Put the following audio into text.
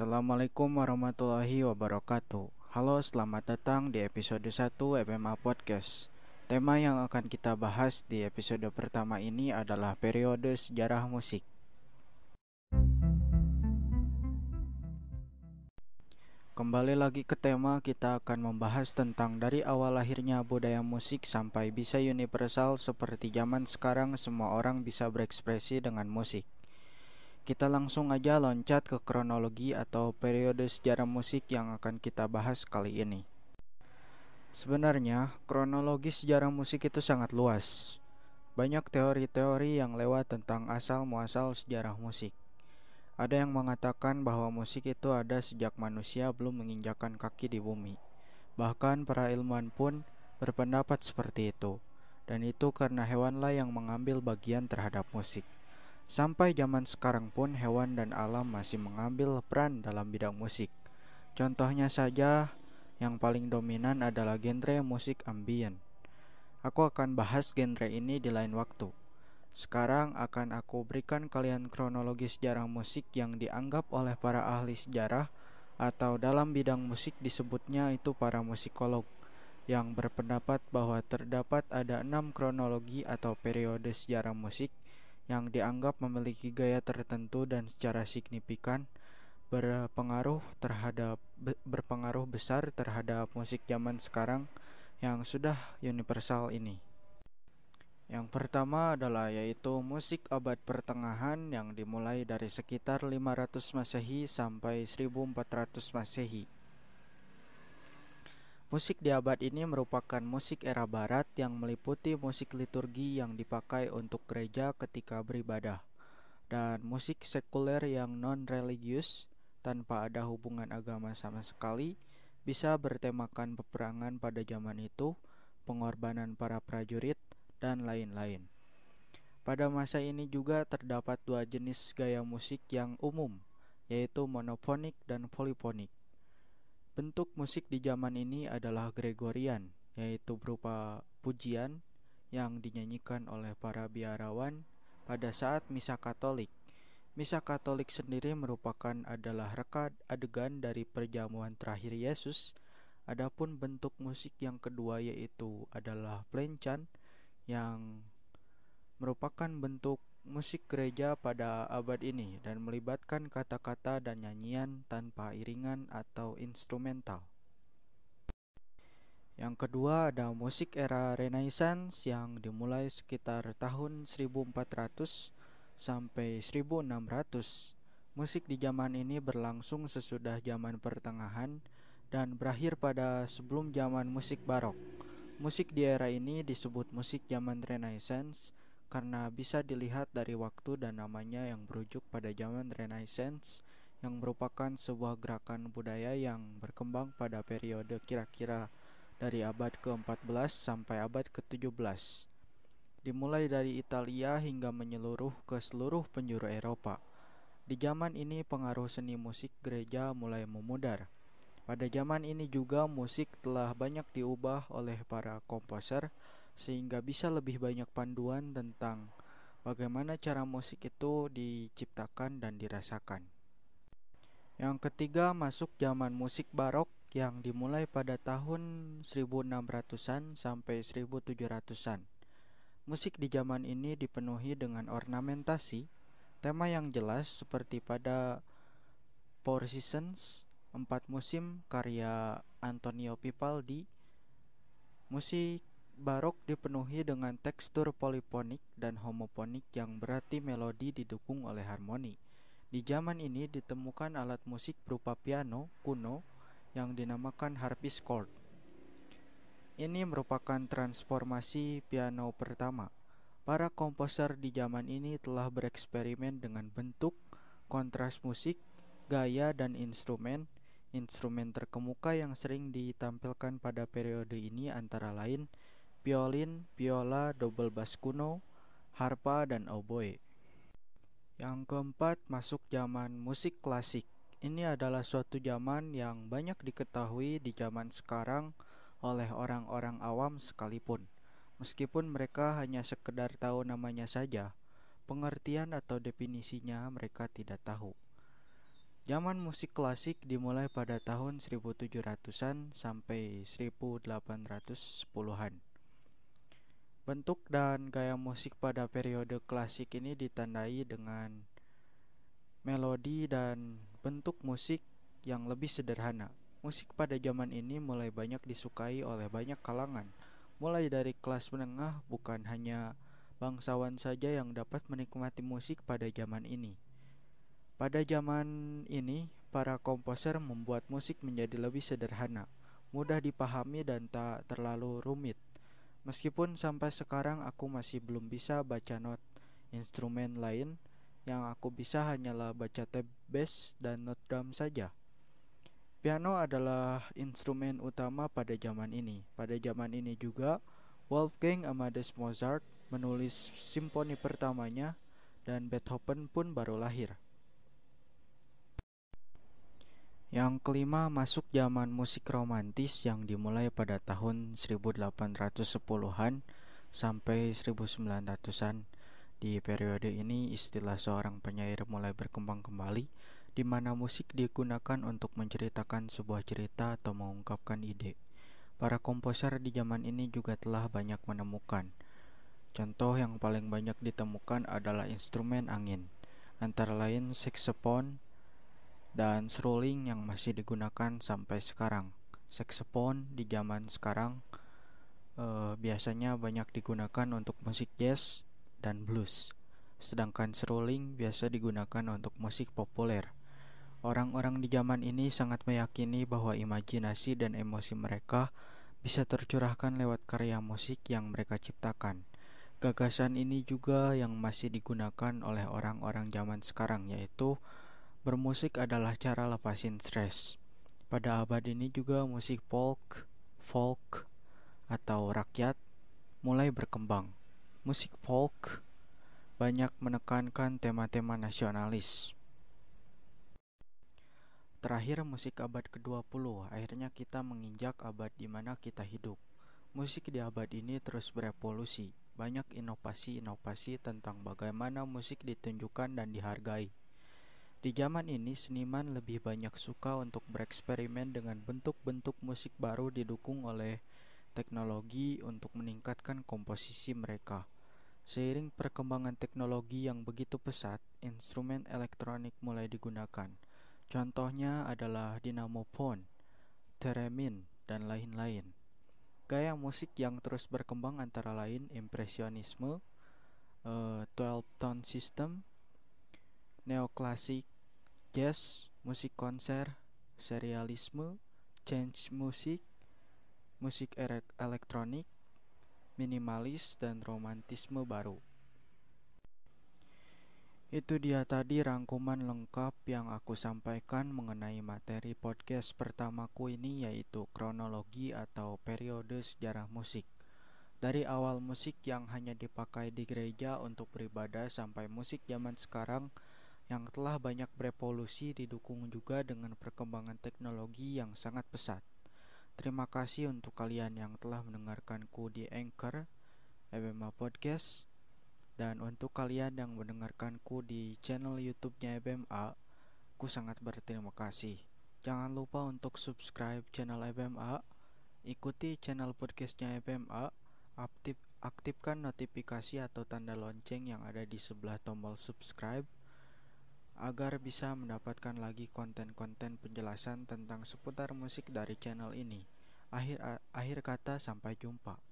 Assalamualaikum warahmatullahi wabarakatuh. Halo selamat datang di episode 1 MMA Podcast. Tema yang akan kita bahas di episode pertama ini adalah periode sejarah musik. Kembali lagi ke tema kita akan membahas tentang dari awal lahirnya budaya musik sampai bisa universal seperti zaman sekarang semua orang bisa berekspresi dengan musik kita langsung aja loncat ke kronologi atau periode sejarah musik yang akan kita bahas kali ini. Sebenarnya, kronologi sejarah musik itu sangat luas. Banyak teori-teori yang lewat tentang asal-muasal sejarah musik. Ada yang mengatakan bahwa musik itu ada sejak manusia belum menginjakan kaki di bumi. Bahkan para ilmuwan pun berpendapat seperti itu. Dan itu karena hewanlah yang mengambil bagian terhadap musik. Sampai zaman sekarang pun hewan dan alam masih mengambil peran dalam bidang musik. Contohnya saja yang paling dominan adalah genre musik ambient. Aku akan bahas genre ini di lain waktu. Sekarang akan aku berikan kalian kronologi sejarah musik yang dianggap oleh para ahli sejarah atau dalam bidang musik disebutnya itu para musikolog yang berpendapat bahwa terdapat ada enam kronologi atau periode sejarah musik yang dianggap memiliki gaya tertentu dan secara signifikan berpengaruh terhadap berpengaruh besar terhadap musik zaman sekarang yang sudah universal ini. Yang pertama adalah yaitu musik abad pertengahan yang dimulai dari sekitar 500 Masehi sampai 1400 Masehi. Musik di abad ini merupakan musik era barat yang meliputi musik liturgi yang dipakai untuk gereja ketika beribadah dan musik sekuler yang non-religius tanpa ada hubungan agama sama sekali bisa bertemakan peperangan pada zaman itu, pengorbanan para prajurit, dan lain-lain. Pada masa ini juga terdapat dua jenis gaya musik yang umum, yaitu monofonik dan polifonik. Bentuk musik di zaman ini adalah Gregorian, yaitu berupa pujian yang dinyanyikan oleh para biarawan pada saat misa Katolik. Misa Katolik sendiri merupakan adalah rekat adegan dari perjamuan terakhir Yesus. Adapun bentuk musik yang kedua yaitu adalah plencan yang merupakan bentuk musik gereja pada abad ini dan melibatkan kata-kata dan nyanyian tanpa iringan atau instrumental. Yang kedua ada musik era Renaissance yang dimulai sekitar tahun 1400 sampai 1600. Musik di zaman ini berlangsung sesudah zaman pertengahan dan berakhir pada sebelum zaman musik barok. Musik di era ini disebut musik zaman Renaissance karena bisa dilihat dari waktu dan namanya yang berujuk pada zaman Renaissance yang merupakan sebuah gerakan budaya yang berkembang pada periode kira-kira dari abad ke-14 sampai abad ke-17. Dimulai dari Italia hingga menyeluruh ke seluruh penjuru Eropa. Di zaman ini pengaruh seni musik gereja mulai memudar. Pada zaman ini juga musik telah banyak diubah oleh para komposer sehingga bisa lebih banyak panduan tentang bagaimana cara musik itu diciptakan dan dirasakan. Yang ketiga masuk zaman musik barok yang dimulai pada tahun 1600-an sampai 1700-an. Musik di zaman ini dipenuhi dengan ornamentasi, tema yang jelas seperti pada Four Seasons, Empat Musim karya Antonio Vivaldi. Musik barok dipenuhi dengan tekstur polifonik dan homofonik yang berarti melodi didukung oleh harmoni. Di zaman ini ditemukan alat musik berupa piano kuno yang dinamakan harpsichord. Ini merupakan transformasi piano pertama. Para komposer di zaman ini telah bereksperimen dengan bentuk, kontras musik, gaya, dan instrumen. Instrumen terkemuka yang sering ditampilkan pada periode ini antara lain violin, biola, double bass kuno, harpa, dan oboe. Yang keempat, masuk zaman musik klasik. Ini adalah suatu zaman yang banyak diketahui di zaman sekarang oleh orang-orang awam sekalipun. Meskipun mereka hanya sekedar tahu namanya saja, pengertian atau definisinya mereka tidak tahu. Zaman musik klasik dimulai pada tahun 1700-an sampai 1810-an. Bentuk dan gaya musik pada periode klasik ini ditandai dengan melodi dan bentuk musik yang lebih sederhana. Musik pada zaman ini mulai banyak disukai oleh banyak kalangan, mulai dari kelas menengah bukan hanya bangsawan saja yang dapat menikmati musik pada zaman ini. Pada zaman ini, para komposer membuat musik menjadi lebih sederhana, mudah dipahami dan tak terlalu rumit. Meskipun sampai sekarang aku masih belum bisa baca not instrumen lain, yang aku bisa hanyalah baca tab bass dan not drum saja. Piano adalah instrumen utama pada zaman ini. Pada zaman ini juga, Wolfgang Amadeus Mozart menulis simfoni pertamanya dan Beethoven pun baru lahir. Yang kelima masuk zaman musik romantis yang dimulai pada tahun 1810-an sampai 1900-an. Di periode ini istilah seorang penyair mulai berkembang kembali di mana musik digunakan untuk menceritakan sebuah cerita atau mengungkapkan ide. Para komposer di zaman ini juga telah banyak menemukan. Contoh yang paling banyak ditemukan adalah instrumen angin, antara lain saxophone, dan seruling yang masih digunakan sampai sekarang. Saxophone di zaman sekarang uh, biasanya banyak digunakan untuk musik jazz dan blues, sedangkan seruling biasa digunakan untuk musik populer. Orang-orang di zaman ini sangat meyakini bahwa imajinasi dan emosi mereka bisa tercurahkan lewat karya musik yang mereka ciptakan. Gagasan ini juga yang masih digunakan oleh orang-orang zaman sekarang, yaitu Bermusik adalah cara lepasin stres. Pada abad ini juga musik folk, folk, atau rakyat mulai berkembang. Musik folk banyak menekankan tema-tema nasionalis. Terakhir musik abad ke-20, akhirnya kita menginjak abad di mana kita hidup. Musik di abad ini terus berevolusi. Banyak inovasi-inovasi tentang bagaimana musik ditunjukkan dan dihargai. Di zaman ini, seniman lebih banyak suka untuk bereksperimen dengan bentuk-bentuk musik baru didukung oleh teknologi untuk meningkatkan komposisi mereka. Seiring perkembangan teknologi yang begitu pesat, instrumen elektronik mulai digunakan. Contohnya adalah dinamophone, theremin, dan lain-lain. Gaya musik yang terus berkembang antara lain impresionisme, uh, 12 tone system, neoklasik, jazz, musik konser, serialisme, change musik, musik elektronik, minimalis, dan romantisme baru. Itu dia tadi rangkuman lengkap yang aku sampaikan mengenai materi podcast pertamaku ini yaitu kronologi atau periode sejarah musik. Dari awal musik yang hanya dipakai di gereja untuk beribadah sampai musik zaman sekarang yang telah banyak berevolusi didukung juga dengan perkembangan teknologi yang sangat pesat. Terima kasih untuk kalian yang telah mendengarkanku di Anchor, FMA Podcast, dan untuk kalian yang mendengarkanku di channel YouTube-nya FMA, aku sangat berterima kasih. Jangan lupa untuk subscribe channel FMA, ikuti channel podcastnya FMA, aktif, aktifkan notifikasi atau tanda lonceng yang ada di sebelah tombol subscribe, agar bisa mendapatkan lagi konten-konten penjelasan tentang seputar musik dari channel ini. Akhir akhir kata sampai jumpa.